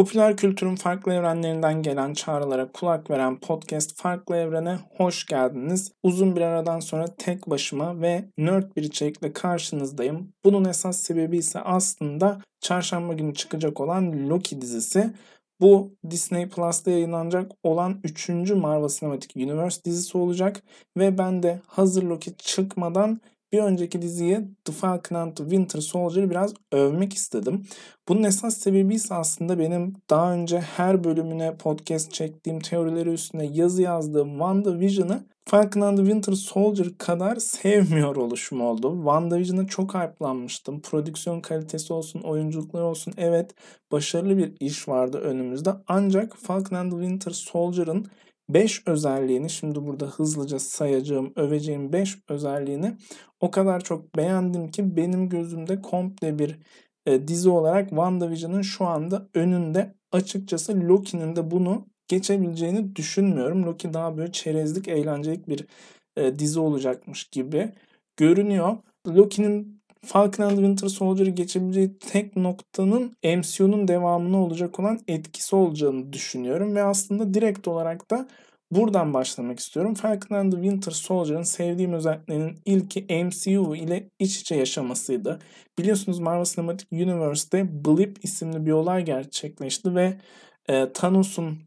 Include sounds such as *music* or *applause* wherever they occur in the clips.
Popüler kültürün farklı evrenlerinden gelen çağrılara kulak veren podcast Farklı Evrene hoş geldiniz. Uzun bir aradan sonra tek başıma ve nerd bir içerikle karşınızdayım. Bunun esas sebebi ise aslında çarşamba günü çıkacak olan Loki dizisi. Bu Disney Plus'ta yayınlanacak olan 3. Marvel Cinematic Universe dizisi olacak ve ben de hazır Loki çıkmadan bir önceki diziyi The Falcon and the Winter Soldier'ı biraz övmek istedim. Bunun esas sebebi ise aslında benim daha önce her bölümüne podcast çektiğim teorileri üstüne yazı yazdığım WandaVision'ı Falcon and the Winter Soldier kadar sevmiyor oluşum oldu. WandaVision'a çok hype'lanmıştım. Prodüksiyon kalitesi olsun, oyunculuklar olsun. Evet başarılı bir iş vardı önümüzde. Ancak Falcon and the Winter Soldier'ın 5 özelliğini şimdi burada hızlıca sayacağım, öveceğim 5 özelliğini o kadar çok beğendim ki benim gözümde komple bir e, dizi olarak WandaVision'ın şu anda önünde. Açıkçası Loki'nin de bunu geçebileceğini düşünmüyorum. Loki daha böyle çerezlik, eğlencelik bir e, dizi olacakmış gibi görünüyor. Loki'nin Falcon and Winter Soldier'ı geçebileceği tek noktanın MCU'nun devamına olacak olan etkisi olacağını düşünüyorum ve aslında direkt olarak da buradan başlamak istiyorum. Falcon and the Winter Soldier'ın sevdiğim özelliklerinin ilki MCU ile iç içe yaşamasıydı. Biliyorsunuz Marvel Cinematic Universe'de Blip isimli bir olay gerçekleşti ve e, Thanos'un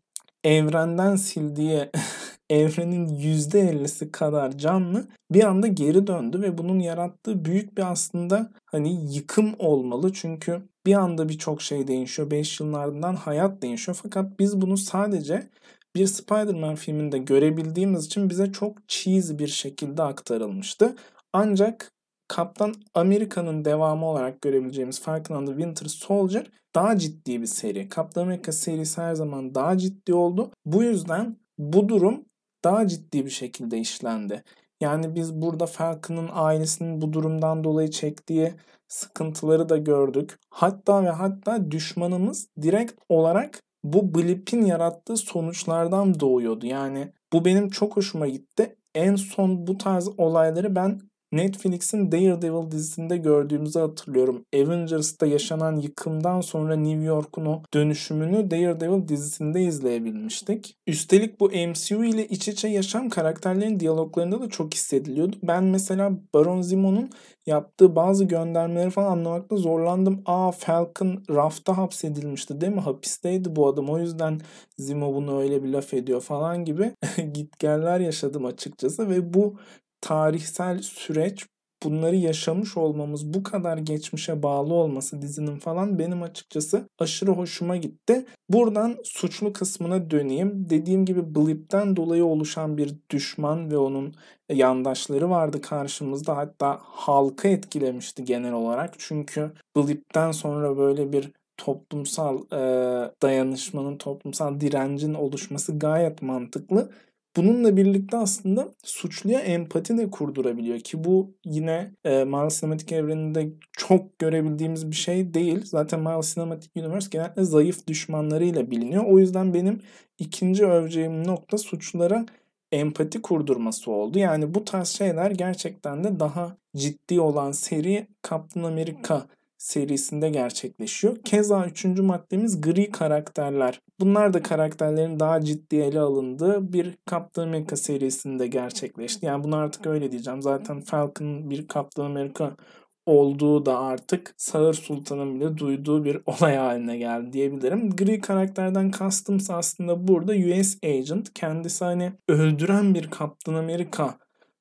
evrenden sildiği *laughs* evrenin %50'si kadar canlı bir anda geri döndü ve bunun yarattığı büyük bir aslında hani yıkım olmalı. Çünkü bir anda birçok şey değişiyor. 5 yılın ardından hayat değişiyor. Fakat biz bunu sadece bir Spider-Man filminde görebildiğimiz için bize çok cheesy bir şekilde aktarılmıştı. Ancak Kaptan Amerika'nın devamı olarak görebileceğimiz Falcon and the Winter Soldier daha ciddi bir seri. Kaptan Amerika serisi her zaman daha ciddi oldu. Bu yüzden bu durum daha ciddi bir şekilde işlendi. Yani biz burada Falcon'ın ailesinin bu durumdan dolayı çektiği sıkıntıları da gördük. Hatta ve hatta düşmanımız direkt olarak bu blip'in yarattığı sonuçlardan doğuyordu. Yani bu benim çok hoşuma gitti. En son bu tarz olayları ben Netflix'in Daredevil dizisinde gördüğümüzü hatırlıyorum. Avengers'ta yaşanan yıkımdan sonra New York'un o dönüşümünü Daredevil dizisinde izleyebilmiştik. Üstelik bu MCU ile iç içe yaşam karakterlerin diyaloglarında da çok hissediliyordu. Ben mesela Baron Zemo'nun yaptığı bazı göndermeleri falan anlamakta zorlandım. Aa Falcon rafta hapsedilmişti değil mi? Hapisteydi bu adam. O yüzden Zemo bunu öyle bir laf ediyor falan gibi *laughs* gitgeller yaşadım açıkçası ve bu tarihsel süreç bunları yaşamış olmamız bu kadar geçmişe bağlı olması dizinin falan benim açıkçası aşırı hoşuma gitti. Buradan suçlu kısmına döneyim. Dediğim gibi Blip'ten dolayı oluşan bir düşman ve onun yandaşları vardı karşımızda. Hatta halkı etkilemişti genel olarak. Çünkü Blip'ten sonra böyle bir toplumsal e, dayanışmanın, toplumsal direncin oluşması gayet mantıklı. Bununla birlikte aslında suçluya empati de kurdurabiliyor ki bu yine e, Marvel Cinematic evreninde çok görebildiğimiz bir şey değil. Zaten Marvel Cinematic Universe genelde zayıf düşmanlarıyla biliniyor. O yüzden benim ikinci öveceğim nokta suçlulara empati kurdurması oldu. Yani bu tarz şeyler gerçekten de daha ciddi olan seri Captain America serisinde gerçekleşiyor. Keza üçüncü maddemiz gri karakterler. Bunlar da karakterlerin daha ciddi ele alındığı bir Captain America serisinde gerçekleşti. Yani bunu artık öyle diyeceğim. Zaten Falcon bir Captain America olduğu da artık Sağır Sultan'ın bile duyduğu bir *laughs* olay haline geldi diyebilirim. Gri karakterden kastımsa aslında burada US Agent. Kendisi hani öldüren bir Captain America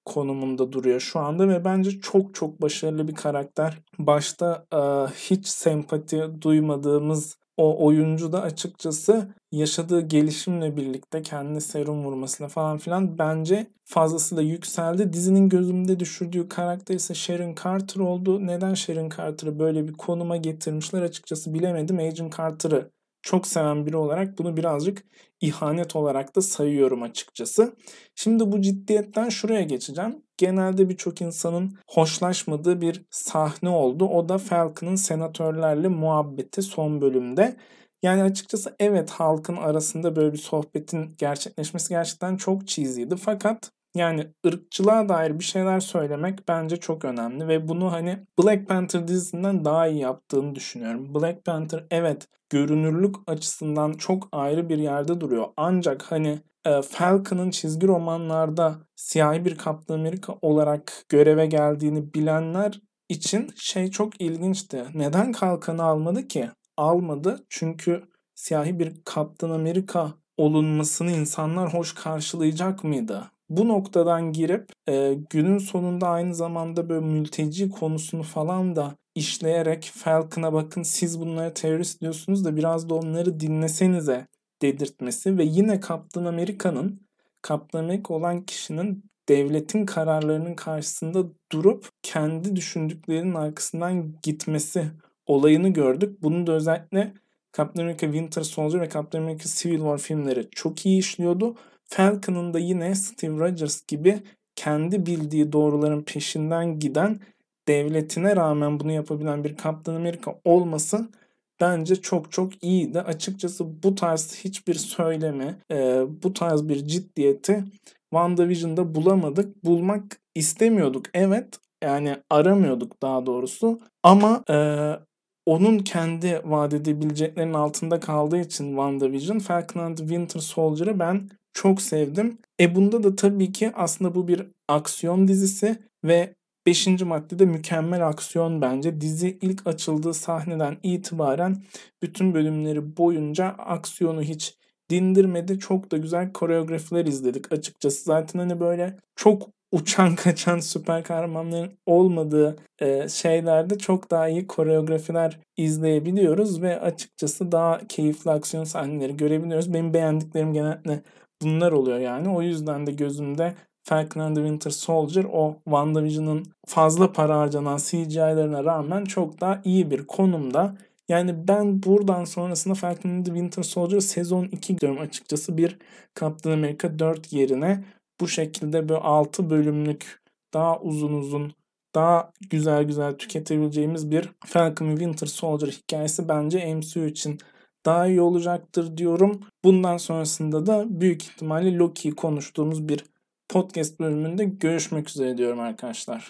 konumunda duruyor şu anda ve bence çok çok başarılı bir karakter. Başta e, hiç sempati duymadığımız o oyuncu da açıkçası yaşadığı gelişimle birlikte kendine serum vurmasıyla falan filan bence fazlasıyla yükseldi. Dizinin gözümde düşürdüğü karakter ise Sharon Carter oldu. Neden Sharon Carter'ı böyle bir konuma getirmişler açıkçası bilemedim. Agent Carter'ı çok seven biri olarak bunu birazcık ihanet olarak da sayıyorum açıkçası. Şimdi bu ciddiyetten şuraya geçeceğim. Genelde birçok insanın hoşlaşmadığı bir sahne oldu. O da Falcon'ın senatörlerle muhabbeti son bölümde. Yani açıkçası evet halkın arasında böyle bir sohbetin gerçekleşmesi gerçekten çok cheesy'ydi. Fakat Yani ırkçılığa dair bir şeyler söylemek bence çok önemli ve bunu hani Black Panther dizisinden daha iyi yaptığını düşünüyorum. Black Panther evet görünürlük açısından çok ayrı bir yerde duruyor. Ancak hani e, Falcon'ın çizgi romanlarda siyahi bir Kaptan Amerika olarak göreve geldiğini bilenler için şey çok ilginçti. Neden kalkanı almadı ki? Almadı çünkü siyahi bir Kaptan Amerika olunmasını insanlar hoş karşılayacak mıydı? Bu noktadan girip e, günün sonunda aynı zamanda böyle mülteci konusunu falan da işleyerek Falcon'a bakın siz bunlara terörist diyorsunuz da biraz da onları dinlesenize dedirtmesi ve yine Kaptan Amerika'nın Kaptan Amerika olan kişinin devletin kararlarının karşısında durup kendi düşündüklerinin arkasından gitmesi olayını gördük. Bunu da özellikle Captain America Winter Soldier ve Captain America Civil War filmleri çok iyi işliyordu. Falcon'ın da yine Steve Rogers gibi kendi bildiği doğruların peşinden giden devletine rağmen bunu yapabilen bir Captain America olması bence çok çok iyiydi. Açıkçası bu tarz hiçbir söylemi, e, bu tarz bir ciddiyeti WandaVision'da bulamadık. Bulmak istemiyorduk evet. Yani aramıyorduk daha doğrusu. Ama e, onun kendi vaat edebileceklerinin altında kaldığı için WandaVision, Falcon and Winter Soldier'ı ben çok sevdim. E bunda da tabii ki aslında bu bir aksiyon dizisi ve 5. maddede mükemmel aksiyon bence. Dizi ilk açıldığı sahneden itibaren bütün bölümleri boyunca aksiyonu hiç dindirmedi. Çok da güzel koreografiler izledik açıkçası. Zaten hani böyle çok uçan *laughs* kaçan süper kahramanların olmadığı e, şeylerde çok daha iyi koreografiler izleyebiliyoruz ve açıkçası daha keyifli aksiyon sahneleri görebiliyoruz. Benim beğendiklerim genelde bunlar oluyor yani. O yüzden de gözümde Falcon and the Winter Soldier o WandaVision'ın fazla para harcanan CGI'lerine rağmen çok daha iyi bir konumda. Yani ben buradan sonrasında Falcon and the Winter Soldier sezon 2 diyorum açıkçası bir Captain America 4 yerine bu şekilde böyle 6 bölümlük daha uzun uzun daha güzel güzel tüketebileceğimiz bir Falcon Winter Soldier hikayesi bence MCU için daha iyi olacaktır diyorum. Bundan sonrasında da büyük ihtimalle Loki'yi konuştuğumuz bir podcast bölümünde görüşmek üzere diyorum arkadaşlar.